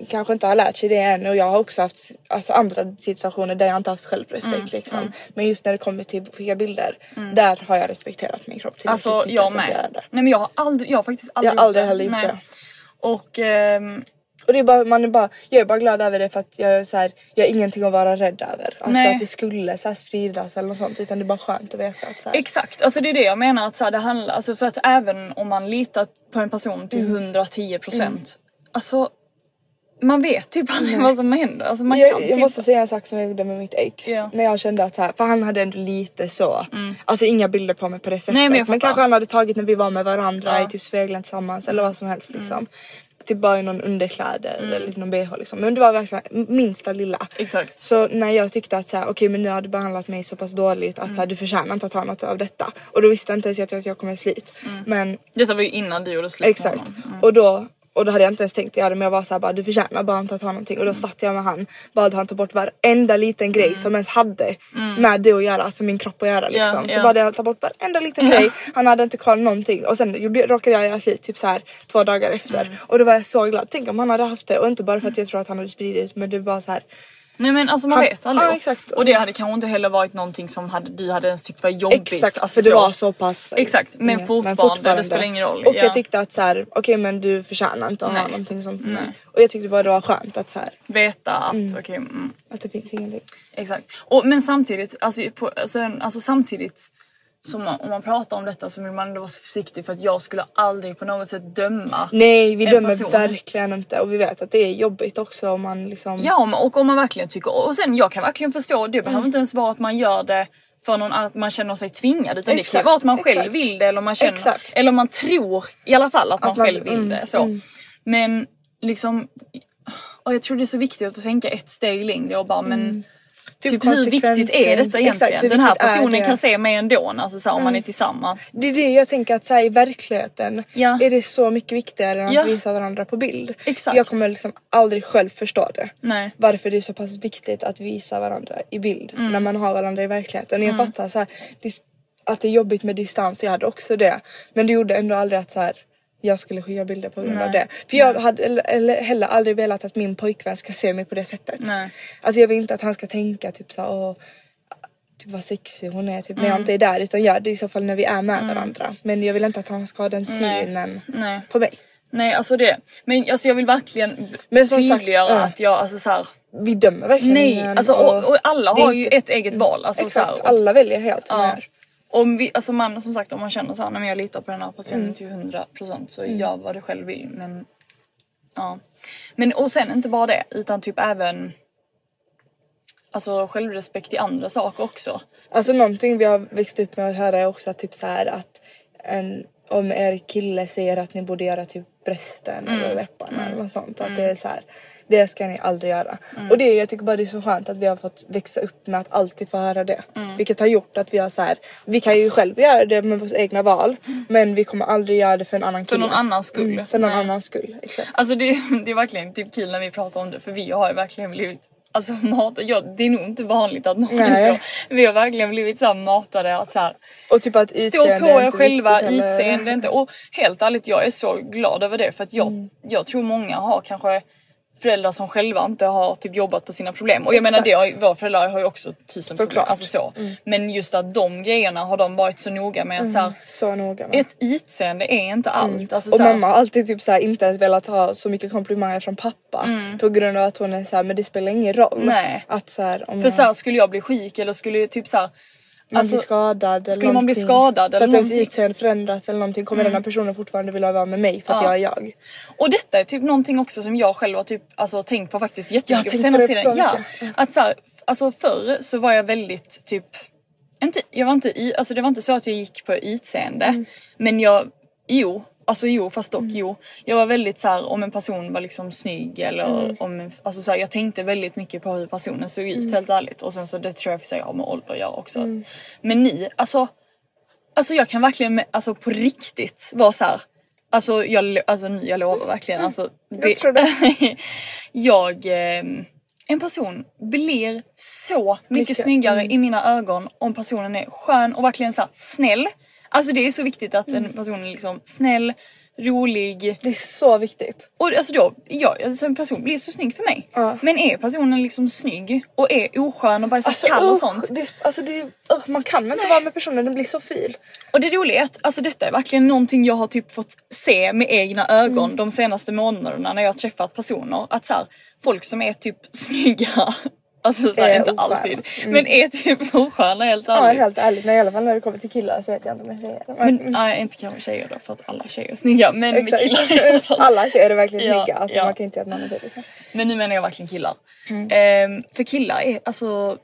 kanske inte har lärt sig det än och jag har också haft alltså, andra situationer där jag inte haft självrespekt Mm, liksom. Men just när det kommer till skicka bilder, där har jag respekterat min kropp tillräckligt Alltså jag med. det. Nej men jag har aldrig, jag har faktiskt aldrig Jag har aldrig heller gjort det. Och ehm, Och det är bara, man är bara, jag är bara glad över det för att jag är så här, jag har ingenting att vara rädd över. Alltså Nej. att det skulle så här spridas eller något sånt utan det är bara skönt att veta att så här, Exakt, alltså det är det jag menar att så här, det handlar, alltså för att även om man litar på en person till Mm. 110 procent, alltså man vet typ aldrig vad som händer. Alltså man jag, kan jag typ... måste säga en sak som jag gjorde med mitt ex. Ja. När jag kände att så här, för han hade ändå lite så, alltså inga bilder på mig på det sättet. Nej, men men kanske han hade tagit när vi var med varandra Ja. Mm. i typ spegeln tillsammans eller vad som helst liksom. Typ bara i någon underkläder eller lite någon bh liksom. Men det var verkligen minsta lilla. Exakt. Så när jag tyckte att så här, okej men nu har du behandlat mig så pass dåligt att så här, du förtjänar inte att ha något av detta. Och då visste jag inte ens jag att jag kommer slut. Men Detta var ju innan du gjorde slut Exakt. honom. Och då och då hade jag inte ens tänkt göra det men jag var såhär bara du förtjänar bara inte att ha någonting och då satt jag med han bad han ta bort varenda liten grej som ens hade med det att göra, alltså min kropp att göra liksom. Så ja. bad jag ta bort varenda liten grej, han hade inte kvar någonting och sen gjorde, råkade jag göra slut typ så här två dagar efter och då var jag så glad. Tänk om han hade haft det och inte bara för att jag tror att han hade spridit men det var så här. Nej men alltså man Han- vet aldrig. Ja, exakt. Och det hade kanske inte heller varit någonting som hade, du hade ens tyckt var jobbigt. Exakt alltså, för det var så pass. Exakt, men Ja, fortfarande, det spelar ingen roll. Och Ja. jag tyckte att så här, okej men du förtjänar inte att ha Nej. någonting sånt. Nej. Och jag tyckte bara det var skönt att så här, Veta att okej, mm, att det finns ingenting. exakt. Och, men samtidigt, alltså, på, alltså, alltså samtidigt som man, om man pratar om detta så vill man ändå vara så försiktig för att jag skulle aldrig på något sätt döma. Nej vi en dömer person. verkligen inte och vi vet att det är jobbigt också om man liksom Ja och om man verkligen tycker och sen jag kan verkligen förstå det Mm. behöver inte ens vara att man gör det för någon att man känner sig tvingad utan det kan Exakt, vara att man själv exakt. vill det eller man känner Exakt. eller man tror i alla fall att man, Att man- själv vill mm, det så. Men liksom och jag tror det är så viktigt att tänka ett steg längre och bara men Typ, hur viktigt är detta egentligen? Mm. Exakt, Den här personen? Mm. kan se mig ändå alltså, så här, om man är tillsammans. Det är det jag tänker att så här, i verkligheten Ja. är det så mycket viktigare än att Ja. visa varandra på bild. Exakt. Jag kommer liksom aldrig själv förstå det. Nej. Varför det är så pass viktigt att visa varandra i bild Mm. när man har varandra i verkligheten. Jag fattar så här, att det är jobbigt med distans, jag hade också det. Men det gjorde ändå aldrig att så här, jag skulle skicka bilder på grund av det. För jag hade eller, eller heller aldrig velat att min pojkvän ska se mig på det sättet. Nej. Alltså jag vill inte att han ska tänka typ såhär åh typ vad sexig hon är typ när Mm. jag inte är där utan gör det i så fall när vi är med varandra. Men jag vill inte att han ska ha den Nej. synen Nej. på mig. Nej alltså det. Men alltså jag vill verkligen Men som sagt, tydliggöra ja. att jag alltså så här, Vi dömer verkligen Nej, alltså och, och alla har ju ett eget val. Alltså, Exakt, så här, och- alla väljer helt Ja. gör. Om vi, alltså man, som sagt om man känner såhär, men jag litar på den här personen Mm. till 100% så gör vad du själv vill. Men ja. Men och sen inte bara det utan typ även Alltså självrespekt i andra saker också. Alltså någonting vi har växt upp med att höra är också typ så här att en, om er kille säger att ni borde göra typ brösten Mm. eller läpparna eller något sånt. Att det är så här, det ska ni aldrig göra. Mm. Och det, jag tycker bara det är så skönt att vi har fått växa upp med att alltid få höra det. Mm. Vilket har gjort att vi har så här, vi kan ju själv göra det med våra egna val. Men vi kommer aldrig göra det för en annan Mm. För kille. någon annans skull. Mm, för någon Nej. annans skull. Exakt. Alltså det, det är verkligen typ kul när vi pratar om det för vi har ju verkligen blivit Alltså matade, ja, det är nog inte vanligt att någon Nej. så. Vi har verkligen blivit så här matade att så här, Och typ att Stå på er själva, utseende inte. Och helt ärligt jag är så glad över det för att jag, Mm. jag tror många har kanske föräldrar som själva inte har typ jobbat på sina problem. Och jag menar Exakt. det har, ju- våra föräldrar har ju också tusen problem. Såklart. Mm. Alltså så. Men just att de grejerna har de varit så noga med att så här, Så noga med. ett utseende är inte allt. Alltså, Mm. Och så här, mamma har alltid typ såhär, inte ens velat ha så mycket komplimanger från pappa. På grund av att hon är såhär, men det spelar ingen roll. Nej. Att såhär, om För jag... så här, skulle jag bli sjuk eller skulle typ så här, Alltså, blir skadad eller skulle man bli skadad så eller att ens. Mm. utseende förändras eller någonting kommer den här personen fortfarande vilja vara med mig för att Ja. jag är jag. Och detta är typ någonting också som jag själv har typ, alltså, tänkt på faktiskt jättemycket på det tiden. så Ja, att så här, alltså förr så var jag väldigt typ, inte, jag var inte i, alltså det var inte så att jag gick på utseende. Mm. Men jag, jo, alltså jo fast dock jo. Jag var väldigt så här om en person var liksom snygg eller Mm. om en, alltså så här, jag tänkte väldigt mycket på hur personen såg ut Mm. helt ärligt. Och sen så det tror jag för sig har med ålder att göra också. Men ni, alltså Alltså jag kan verkligen alltså på riktigt vara så här. Alltså jag, alltså ni, jag lovar verkligen alltså. Jag tror det. jag, ehm, en person blir så mycket, Mycket, snyggare mm. i mina ögon om personen är skön och verkligen så här, snäll. Alltså det är så viktigt att Mm. en person är liksom snäll, rolig Det är så viktigt. och alltså då, jag, alltså en person blir så snygg för mig. Ja. Men är personen liksom snygg och är oskön och bara Alltså, kall och sånt. Det, är- alltså det, är- man kan inte vara med personen, den blir så ful. Och det roliga är att alltså detta är verkligen någonting jag har typ fått se med egna ögon Mm. de senaste månaderna när jag har träffat personer. Att så här, folk som är typ snygga, alltså så här, Är inte osköna. alltid, men är typ osköna helt Ja ärligt. helt ärligt, men i alla fall när det kommer till killar så vet jag inte om jag säger det. Men nej, inte kanske tjejer då för att alla tjejer är snygga men med Exakt. killar i alla fall. Alla tjejer är verkligen Ja, snygga, alltså ja. man kan inte göra att någon är ful. Men nu menar jag verkligen killar. Mm. Ehm, för killar är alltså,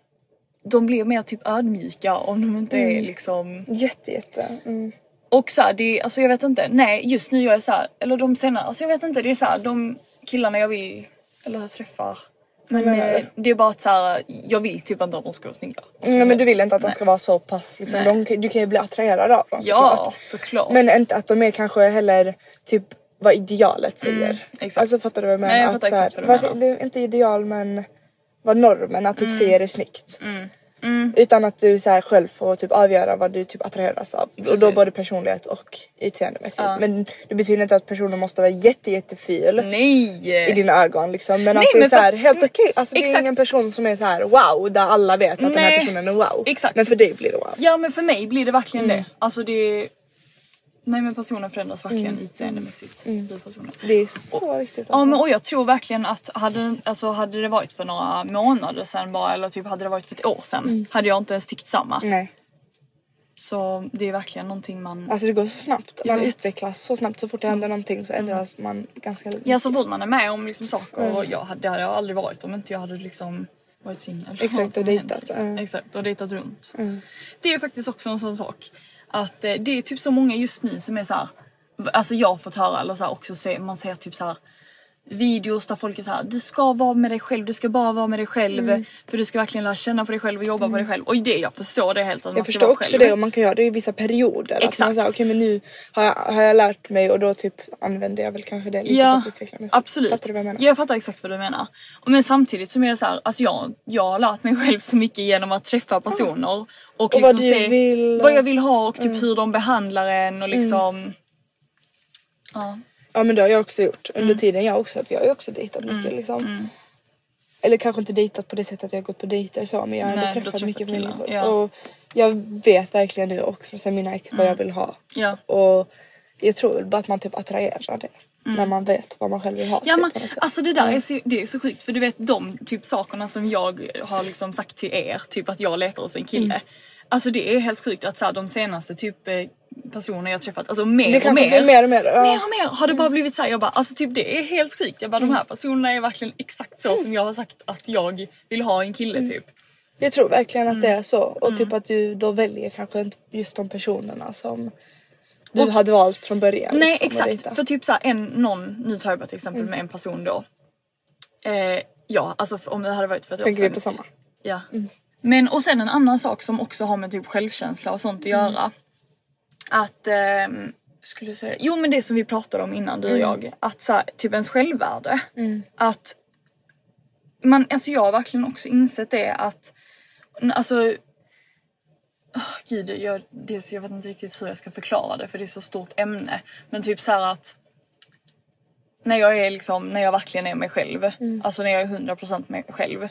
de blir mer typ ödmjuka om de inte Mm. är liksom Jätte jätte. Mm. Och så här, det, alltså jag vet inte, nej just nu gör jag så här, eller de senare, alltså jag vet inte, det är så här, de killarna jag vill, eller träffar. Men menar eh, det är bara att så här, jag vill typ inte att de ska vara snygga. Alltså, Mm, men du vill inte att de ska vara så pass liksom, Nej. de, du kan ju bli attraherad av dem Ja, såklart. såklart. Men inte att de är kanske heller typ vad idealet säger. exakt. Alltså fattar du vad jag menar? Nej, jag Att så här, varför-. Det är inte ideal men vad normen att typ Mm. se det snyggt. Utan att du så här, själv får typ avgöra vad du typ attraheras av. Och då Precis. både personlighet och utseendemässigt. Men det betyder inte att personen måste vara jätte jätteful Nej! i dina ögon liksom. Men Nej, att det är så för- här, helt okej. Alltså det är ingen person som är så här wow där alla vet att den här Nej, personen är wow. exakt. Men för dig blir det wow. Ja men för mig blir det verkligen Mm. det. Alltså det Nej men personen förändras verkligen utseendemässigt. Mm. blir personen. Det är så viktigt. Ja men och jag tror verkligen att hade, alltså, hade det varit för några månader sedan bara eller typ hade det varit för ett år sedan Mm. hade jag inte ens tyckt samma. Nej. Så det är verkligen någonting man... Alltså det går så snabbt. Man utvecklas så snabbt. Så fort det händer någonting så ändras man ganska Ja så fort man är med om liksom saker Mm. och jag hade, det hade jag aldrig varit om inte jag hade liksom varit singel. Exakt, och dejtat, hänt, ja. Exakt och dejtat runt. Mm. Det är faktiskt också en sån sak. Att eh, det är typ så många just nu som är så här. Alltså jag har fått höra eller så här också se, man ser typ så här videos där folk är så här, du ska vara med dig själv, du ska bara vara med dig själv Mm. för du ska verkligen lära känna på dig själv och jobba på dig själv. Och det jag förstår det helt att Jag förstår också själv. det och man kan göra det i vissa perioder. Att man Exakt. säger okej men nu har jag, har jag lärt mig och då typ använder jag väl kanske det lite Ja, för att utveckla mig. absolut. Fattar du vad jag menar? Jag fattar exakt vad du menar. Och Men samtidigt som jag är så här, alltså jag, jag har lärt mig själv så mycket genom att träffa personer. Och, liksom vad du se vill vad och- jag vill ha och typ hur de behandlar en och liksom... Ja. Ja men det har jag också gjort Mm. under tiden jag också. För jag har ju också dejtat mycket liksom. Eller kanske inte dejtat på det sättet att jag har gått på dejter så men jag har ändå Nej, har träffat mycket killar, människor. ja. Och jag vet verkligen nu också sen mina ex vad jag vill ha. Ja. Och jag tror väl bara att man typ attraherar det. När man vet vad man själv vill ha. Mm. Ja typ, sätt. alltså det där är så, det är så sjukt för du vet de typ sakerna som jag har liksom sagt till er, typ att jag letar hos en kille. Mm. Alltså det är helt sjukt att så här, de senaste typ eh, personer jag träffat, alltså mer Det och mer. blir mer och mer. Ja. Mer och mer har det bara blivit så här, jag bara alltså typ det är helt sjukt. Jag bara Mm. de här personerna är verkligen exakt så som jag har sagt att jag vill ha en kille Mm. typ. Jag tror verkligen att det Mm. är så. Och typ att du då väljer kanske inte just de personerna som du Och- hade valt från början. Nej liksom, exakt, för typ såhär en, någon, nu tar jag bara ett exempel Mm. med en person då. Eh, ja alltså om det hade varit för ett år Tänker vi på samma? Ja. Men och sen en annan sak som också har med typ självkänsla och sånt att Mm. göra. Att, ehm, skulle jag säga, jo men det som vi pratade om innan du och Mm. jag. Att så här, typ ens självvärde. Att man, alltså jag har verkligen också insett det att, alltså Oh, gud, jag, dels, jag vet inte riktigt hur jag ska förklara det för det är så stort ämne. Men typ så här att när jag är liksom, när jag verkligen är mig själv, alltså när jag är 100% mig själv.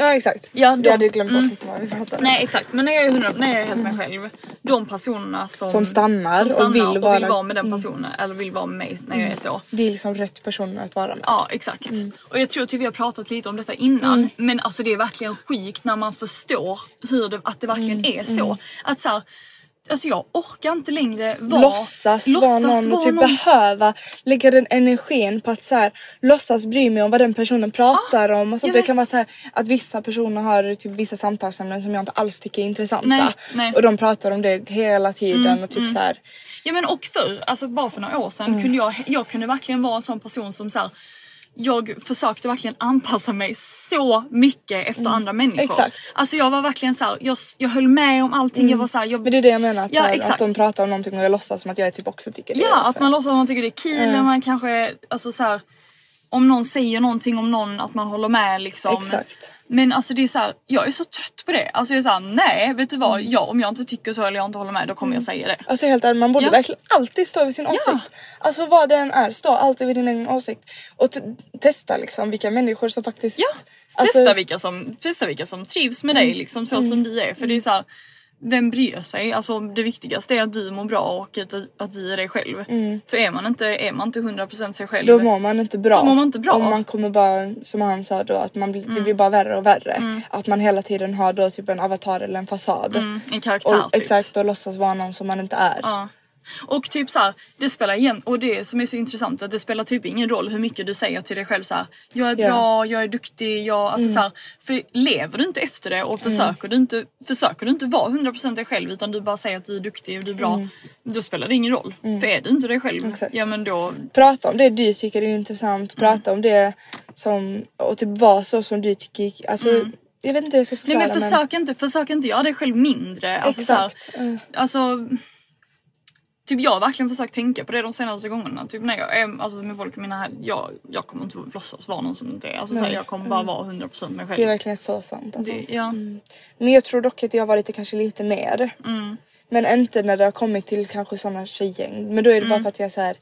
Ja exakt. Ja, de- hade jag glömt bort mm. lite vad vi pratade Nej exakt, men när jag är, 100, när jag är helt mig själv. De personerna som, Som stannar och som vill och vill vara- vara med den personen eller vill vara med mig när jag är så. Det är liksom rätt personer att vara med. Ja exakt. Mm. Och jag tror att vi har pratat lite om detta innan. Men alltså det är verkligen sjukt när man förstår hur det, att det verkligen Mm. är så. Att så här, alltså jag orkar inte längre vara... låtsas, vara någon och typ behöva lägga den energin på att så här, låtsas bry mig om vad den personen pratar om och sånt. jag Det kan vara så här, att vissa personer har typ vissa samtalsämnen som jag inte alls tycker är intressanta. Nej, nej. Mm, Och de pratar om det hela tiden och typ så här. Ja men och förr, alltså bara för några år sedan kunde jag, jag kunde verkligen vara en sån person som så här, jag försökte verkligen anpassa mig så mycket efter andra människor. Exakt. Alltså jag var verkligen så här, jag, jag höll med om allting. Jag var så här, jag, Men det är det jag menar, att, Ja, här, exakt. att de pratar om någonting och jag låtsas som att jag typ också tycker det. Ja, att här. man låtsas att man tycker det är kul och man kanske, alltså så här, om någon säger någonting om någon att man håller med liksom. Exakt. Men alltså det är så här, jag är så trött på det. Alltså jag är såhär, nej vet du vad, Mm. ja, om jag inte tycker så eller jag inte håller med då kommer jag säga det. Alltså helt ärligt, man borde Ja. verkligen alltid stå vid sin åsikt. Alltså vad det än är, stå alltid vid din egen åsikt. Och testa liksom vilka människor som faktiskt... Ja, alltså, testa, vilka som, testa vilka som trivs med Mm. dig liksom så som du är. För det är så här, vem bryr sig? Alltså det viktigaste är att du mår bra och att, att du är dig själv. För är man inte, är man inte 100% sig själv. Mm. Då mår man inte bra. Då mår man inte bra. Om man kommer bara, som han sa då, att man blir, det blir bara värre och värre. Att man hela tiden har då typ en avatar eller en fasad. Mm, en karaktär Och, typ. Exakt, och låtsas vara någon som man inte är. Ja. Och typ så här, det spelar igen och det som är så intressant att det spelar typ ingen roll hur mycket du säger till dig själv så här, jag är. Mm. bra, jag är duktig, jag, alltså så här, för lever du inte efter det och försöker du inte, försöker du inte vara 100% dig själv utan du bara säger att du är duktig och du är bra, då spelar det ingen roll. För är du inte dig själv, Mm. Exakt. ja men då, Prata om det du tycker är intressant, prata om det som, och typ vara så som du tycker, alltså jag vet inte hur jag ska Mm. nej förklara men försök inte, försök inte göra dig själv mindre. Alltså, så här, Exakt. Mm. alltså Typ jag har verkligen försökt tänka på det de senaste gångerna. Typ när jag är alltså med folk, mina här, jag, jag kommer inte låtsas vara någon som inte är. Alltså, så här, jag kommer bara vara 100% mig själv. Det är verkligen så sant. Alltså. Det, ja. Men jag tror dock att jag har varit det kanske lite mer. Mm. Men inte när det har kommit till kanske sådana tjejgäng. Men då är det Mm. bara för att jag är så här.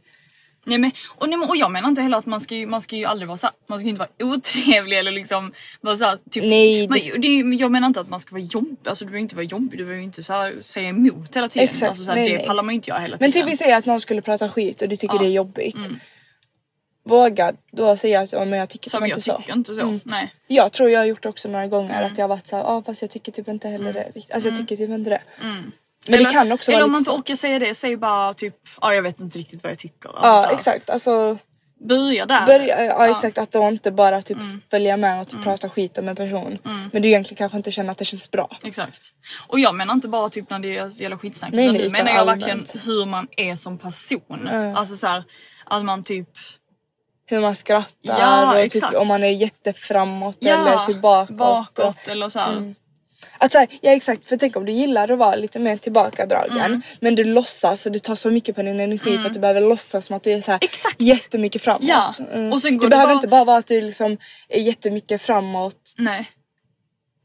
Nej, men, och, nej, men- och jag menar inte heller att man ska ju, man ska ju aldrig vara så, man ska inte vara otrevlig eller liksom vara så typ, Nej, man, det- det, jag menar inte att man ska vara jobbig, alltså du behöver inte vara jobbig, du behöver ju inte så här, säga emot hela tiden. Exakt, alltså, så här, nej, det nej. pallar man ju inte göra hela Men tiden. till vi säger att någon skulle prata skit och du tycker Ja. det är jobbigt. Våga då säga att ja, men jag tycker Som typ jag inte så. tycker inte så. Nej. Jag tror jag har gjort det också några gånger Mm. att jag har varit såhär, ja fast jag tycker typ inte heller det. riktigt." Alltså jag tycker typ inte det. Men Mm. eller, det kan också eller vara om man inte orkar säga det, säg bara typ, ja jag vet inte riktigt vad jag tycker. Alltså, Ja exakt, alltså Börja där. börja, ja, exakt att då inte bara typ Mm. följa med och typ prata skit om en person. Men du egentligen kanske inte känner att det känns bra. Exakt. Och jag menar inte bara typ när det gäller skitsnack Nej, nej, utan menar jag allmänt. verkligen hur man är som person. Alltså så här, att man typ Hur man skrattar Ja, och typ om man är jätteframåt ja, eller typ bakåt. bakåt eller så här. Att så här, ja exakt, för tänk om du gillar att vara lite mer tillbakadragen Mm. men du låtsas och du tar så mycket på din energi för att du behöver låtsas som att du är så här Exakt. jättemycket framåt. Ja, Mm. och sen går det behöver bara- inte bara vara att du liksom är jättemycket framåt. Nej.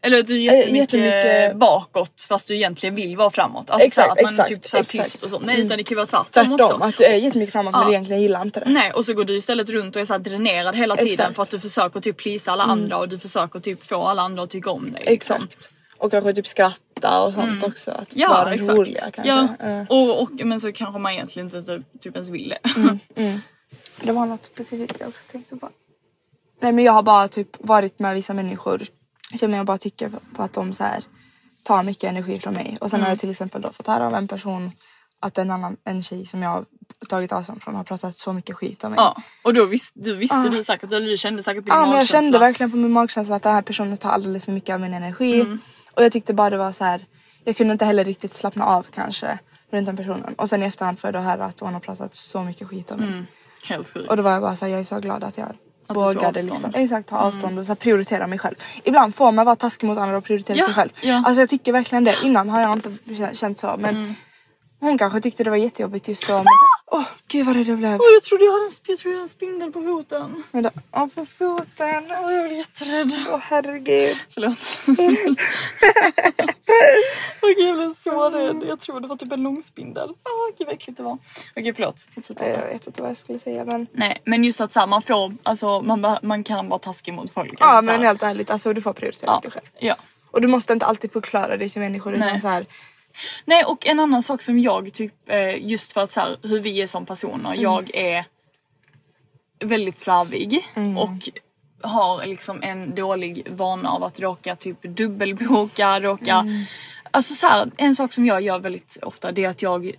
Eller att du är jättemycket, jättemycket- bakåt fast du egentligen vill vara framåt. Alltså Exakt, att man är exakt, typ så tyst och så. Nej utan det kan ju vara tvärtom, Tvärtom, också. att du är jättemycket framåt men Ja. du egentligen gillar inte det. Nej och så går du istället runt och är så dränerad hela tiden Exakt. Mm. för att du försöker typ plisa alla andra och du försöker typ få alla andra att tycka om dig. liksom. Exakt. Och kanske typ skratta och sånt också. Att Ja vara exakt. roliga kanske. ja. Eh. Och, och, men så kanske man egentligen inte typ, typ ens vill det. Mm. Det var något specifikt jag också tänkte på. Nej men jag har bara typ varit med vissa människor som jag bara tycker på att de så här tar mycket energi från mig. Och sen har jag till exempel då fått höra av en person att en annan en tjej som jag har tagit avstånd från har pratat så mycket skit om mig. ja. Och då visste, du visste du säkert, eller du kände säkert på din Ja men jag kände magkänsla. verkligen på min magkänsla att den här personen tar alldeles för mycket av min energi. Mm. Och jag tyckte bara det var så här. jag kunde inte heller riktigt slappna av kanske runt den personen. Och sen i efterhand får jag då höra att hon har pratat så mycket skit om mig. Mm. Helt sjukt. Och då var jag bara såhär, jag är så glad att jag tog vågade liksom, exakt ta avstånd och så här, prioritera mig själv. Ibland får man vara taskig mot andra och prioritera Ja, sig själv. ja. Mm. Alltså jag tycker verkligen det. Innan har jag inte kä- känt så men hon kanske tyckte det var jättejobbigt just då. Men, åh gud vad rädd jag blev. Åh, jag trodde jag hade en, jag trodde jag hade en spindel på foten. Då, åh på foten. Åh, jag blev jätterädd. Åh herregud. Förlåt. Okej jag blev så rädd. Jag tror det var typ en långspindel. Åh gud vad äckligt det var. Okej förlåt. Fortsätt prata. Jag vet inte vad jag skulle säga men. Nej men just att så här, man får, alltså man, man kan vara taskig mot folk. Ja alltså, så men helt ärligt alltså du får prioritera ja. dig själv. ja. Och du måste inte alltid förklara det till människor Nej. utan så här. Nej och en annan sak som jag typ eh, just för att så här, hur vi är som personer. Mm. Jag är väldigt slarvig Mm. och har liksom en dålig vana av att råka typ dubbelboka, råka... Mm. Alltså så här, en sak som jag gör väldigt ofta det är att jag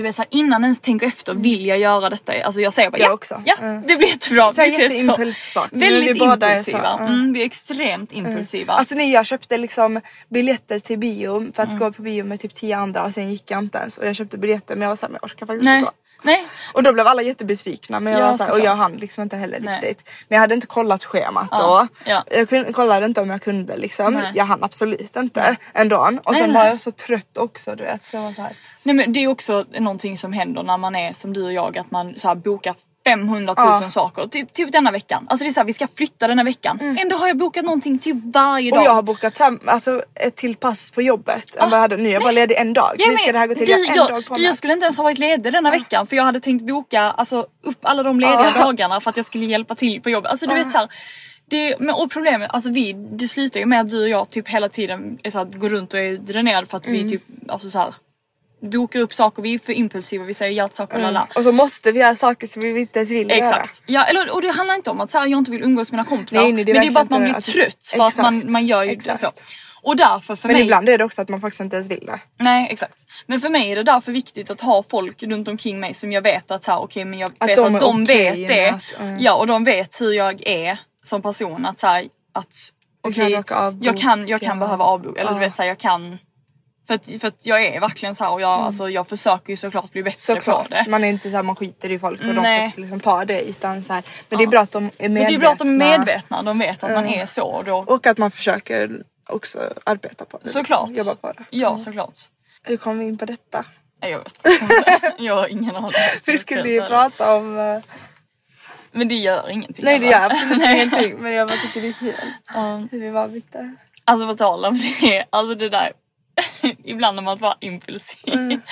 du vet såhär innan ens tänker efter vill jag göra detta? Alltså jag säger bara Mm. Jag ja, också. ja Mm. det blir jättebra. Så Vi ses jätteimpulssak. Väldigt Vi är så, impulsiva. mm. Mm, vi är extremt impulsiva. Alltså när jag köpte liksom biljetter till bio för att Mm. gå på bio med typ tio andra och sen gick jag inte ens och jag köpte biljetter men jag var såhär jag orkar faktiskt Nej. inte gå. Nej. Och då blev alla jättebesvikna men jag Ja, var såhär, och jag hann liksom inte heller Nej. riktigt. Men jag hade inte kollat schemat Ja, då. ja. Jag kunde, kollade inte om jag kunde liksom. Nej. Jag hann absolut inte ändå. Och sen Nej, var nej. jag så trött också du vet. Så jag var så här. Nej men det är också någonting som händer när man är som du och jag att man så här, bokar 500 000 Ja. saker. Typ, typ denna veckan. Alltså det är såhär vi ska flytta denna veckan. Ändå har jag bokat någonting typ varje dag. Mm. Och jag har bokat sam- alltså, ett till pass på jobbet än vad jag hade nu. Jag var ledig en dag. Ja, Hur men ska det här gå till? du, Jag en jag, dag på jag skulle inte ens ha varit ledig denna veckan för jag hade tänkt boka alltså, upp alla de lediga Ja. dagarna för att jag skulle hjälpa till på jobbet. Alltså du vet såhär. Det, men, och problemet, alltså vi, det slutar ju med att du och jag typ hela tiden är så att går runt och är dränerade för att Mm. vi typ alltså så här, bokar upp saker, vi är för impulsiva, vi säger ja till saker, Mm. lala. Och så måste vi göra saker som vi inte ens vill göra. Exakt. Ja, eller, och det handlar inte om att så här, jag inte vill umgås med mina kompisar. Nej, nej, det men det är bara att man blir inte- trött för att man, Exakt. man gör ju Exakt. så. Och därför för Men mig... ibland är det också att man faktiskt inte ens vill det. Nej exakt. Men för mig är det därför viktigt att ha folk runt omkring mig som jag vet att så här, okej men jag Att vet de att de okej vet det. att, mm. Ja och de vet hur jag är som person att så här, att Du okej, avboka. jag kan, jag kan behöva avboka eller du Ja. vet så här, jag kan för att, för att jag är verkligen så här och jag, alltså, jag försöker ju såklart bli bättre Såklart. på det. Man är inte såhär man skiter i folk och de Nej. får inte liksom ta det utan så här. Men det är bra att de är Men medvetna. det är bra att de är medvetna, de vet att man är så och då Och att man försöker också arbeta på det. Såklart. Jobba på det. Ja såklart. Hur kom vi in på detta? Jag vet inte. Jag har ingen aning. Vi skulle ju prata om... eh, Men det gör ingenting. Nej det gör absolut ingenting men jag bara tycker det är kul. Ja. Hur vi var lite... Alltså på tal om det, alltså det där. Ibland om att vara impulsiv. Mm.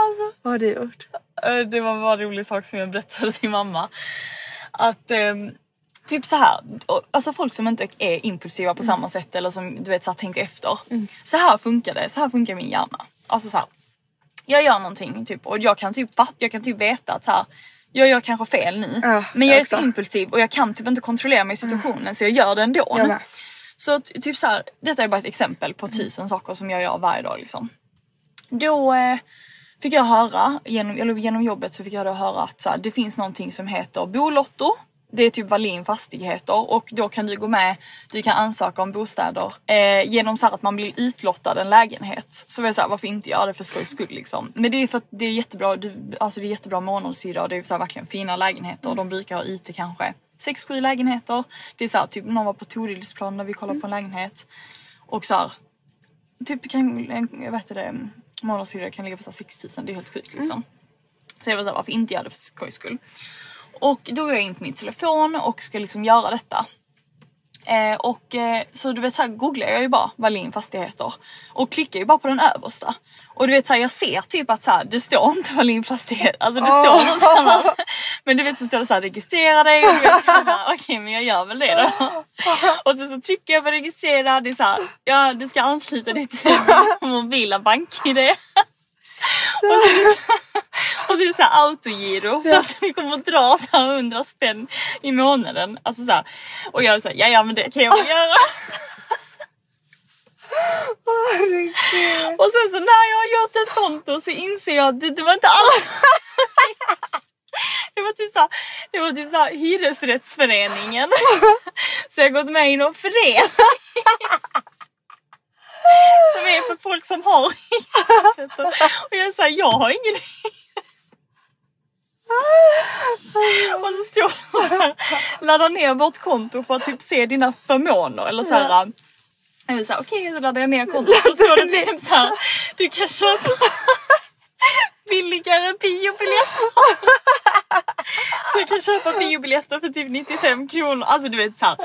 Alltså, Vad har du gjort? eh, det var bara en rolig sak som jag berättade till mamma. Att ehm, typ så här, alltså folk som inte är impulsiva på samma sätt eller som du vet så här, tänker efter. Så här funkar det, så här funkar min hjärna. Alltså så här. Jag gör någonting typ och jag kan typ fatta, jag kan typ veta att så här, jag gör kanske fel nu. Ja, men jag jag är så impulsiv och jag kan typ inte kontrollera mig i situationen så jag gör det ändå. Jag. Så typ så här, detta är bara ett exempel på tusen saker som jag gör varje dag liksom. Då eh, fick jag höra, genom, eller genom jobbet så fick jag då höra att så här, det finns någonting som heter Bolotto. Det är typ Wallin Fastigheter och då kan du gå med, du kan ansöka om bostäder eh, genom så att man blir utlottad en lägenhet. Så var jag såhär, varför inte göra det för skojs skull liksom. Men det är för att det är jättebra, du, alltså det är jättebra månadshyra och det är så här verkligen fina lägenheter och de brukar ha ytor kanske 6-7 lägenheter. Det är så här, typ någon var på Torilsplan när vi kollade på en lägenhet. Och så här, typ kan, jag vet det, månadshyra kan ligga på så här 6000, det är helt sjukt liksom. Så jag var såhär, varför inte göra det för skojs skull? Och då går jag in på min telefon och ska liksom göra detta. Eh, och eh, så du vet så här googlar jag ju bara Wallin fastigheter och klickar ju bara på den översta. Och du vet så här, jag ser typ att så här, det står inte Wallin fastighet, alltså det står något annat. Men du vet så står det så här registrera dig och du vet bara, okej men jag gör väl det då. Och så, så trycker jag på registrera, det är så ja du ska ansluta ditt mobila bank-id. Och så är det så, och så är det så här autogiro så att vi kommer att dra så här 100 spänn i månaden. Alltså så här, och jag här, ja ja men det kan jag väl göra. Och sen så när jag har gjort ett konto så inser jag att det, det var inte alls Det var typ såhär, det var typ såhär hyresrättsföreningen. Så jag har gått med i någon förening. Som är för folk som har hyresrätter. Och jag säger jag har ingen Och så står det så här, ladda ner vårt konto för att typ se dina förmåner eller så här. Jag sa okej så laddar jag ner kontot och så står det typ så här, du kan köpa billigare biobiljetter. Så jag kan köpa biobiljetter för typ 95 kronor. Alltså du vet så här.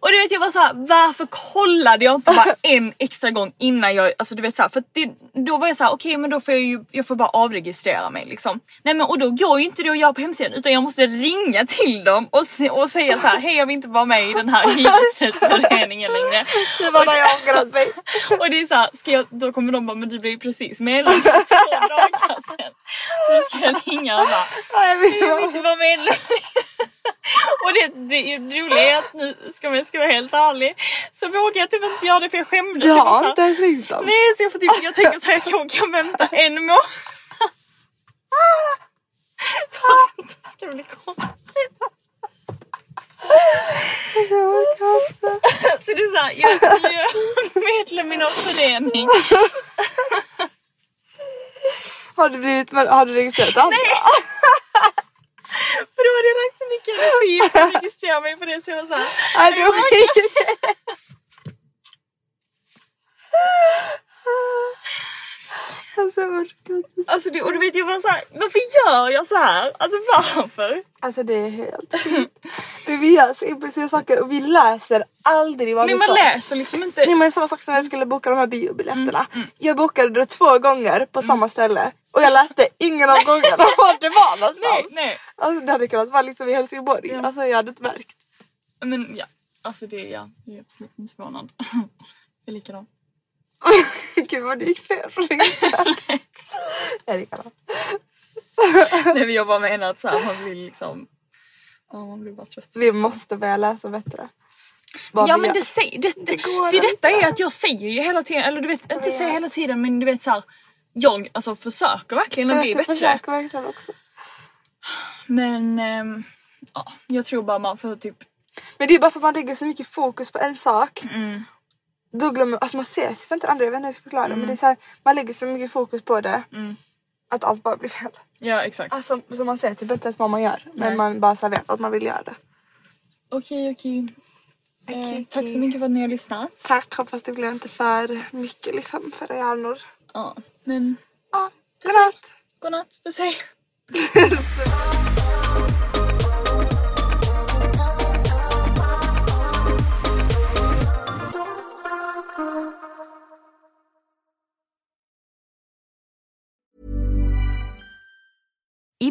Och du vet jag var så här, varför kollade jag inte bara en extra gång innan jag, alltså du vet så här, för det, då var jag så här, okej okay, men då får jag ju, jag får bara avregistrera mig liksom. Nej men och då går ju inte det att göra på hemsidan utan jag måste ringa till dem och, se, och säga så här, hej jag vill inte vara med i den här hyresrättsföreningen längre. Det var när jag ångrade mig. Och det är så här, ska jag, då kommer de bara, men du blev ju precis medlem för två dagar sedan. Nu ska jag ringa och bara, Ja, jag vill jag vill inte vara medlem. Och det, det, det roliga är att nu ska jag ska vara helt ärlig så vågar jag typ inte göra det för jag skämdes. Du så har inte ens ringt dem? Nej så jag får typ, jag tänker så här, jag kanske kan vänta en månad. För att det inte ska bli konstigt. Så det är såhär, jag, jag är medlem i någon förening. Har du, blivit, har du registrerat andra? För då hade jag lagt så mycket energi på att registrera mig på det så jag var såhär. Alltså. Alltså det, och du vet jag var såhär, varför gör jag så här? Alltså varför? Alltså det är helt sjukt. Vi gör så impulsiva saker och vi läser aldrig vad Nej vi man sa. läser liksom inte. Nej men samma sak som när jag skulle boka de här biobiljetterna. Jag bokade det två gånger på samma ställe och jag läste ingen av gångerna var det var någonstans. Nej, nej. Alltså det hade kunnat vara liksom i Helsingborg. Alltså jag hade inte märkt. Men ja, alltså det, ja, jag är absolut inte förvånad. Jag är likadan. Gud vad det gick fel. Jag är likadan. Nej men jag bara menar att så här, man blir liksom, ja man blir bara trött. Vi måste börja läsa bättre. Vad Ja men det, säger, det, det, går det, detta är att jag säger ju hela tiden, eller du vet inte säger hela tiden men du vet så här, jag alltså försöker verkligen att bli vet, jag bättre. försöker verkligen också. Men ehm, ja, jag tror bara man får typ Men det är bara för att man lägger så mycket fokus på en sak. Mm. Då glömmer alltså man ser för inte andra, jag vet inte hur jag ska förklara det. Men det är så här, man lägger så mycket fokus på det. Mm. Att allt bara blir fel. Ja exakt. Alltså så man ser typ inte ens vad man gör. Men Nej. man bara så vet att man vill göra det. Okej okej. Okej, Eh, okej. Tack så mycket för att ni har lyssnat. Tack, hoppas det blir inte för mycket liksom för era hjärnor. Ja, men Ja, godnatt! godnatt, puss hej.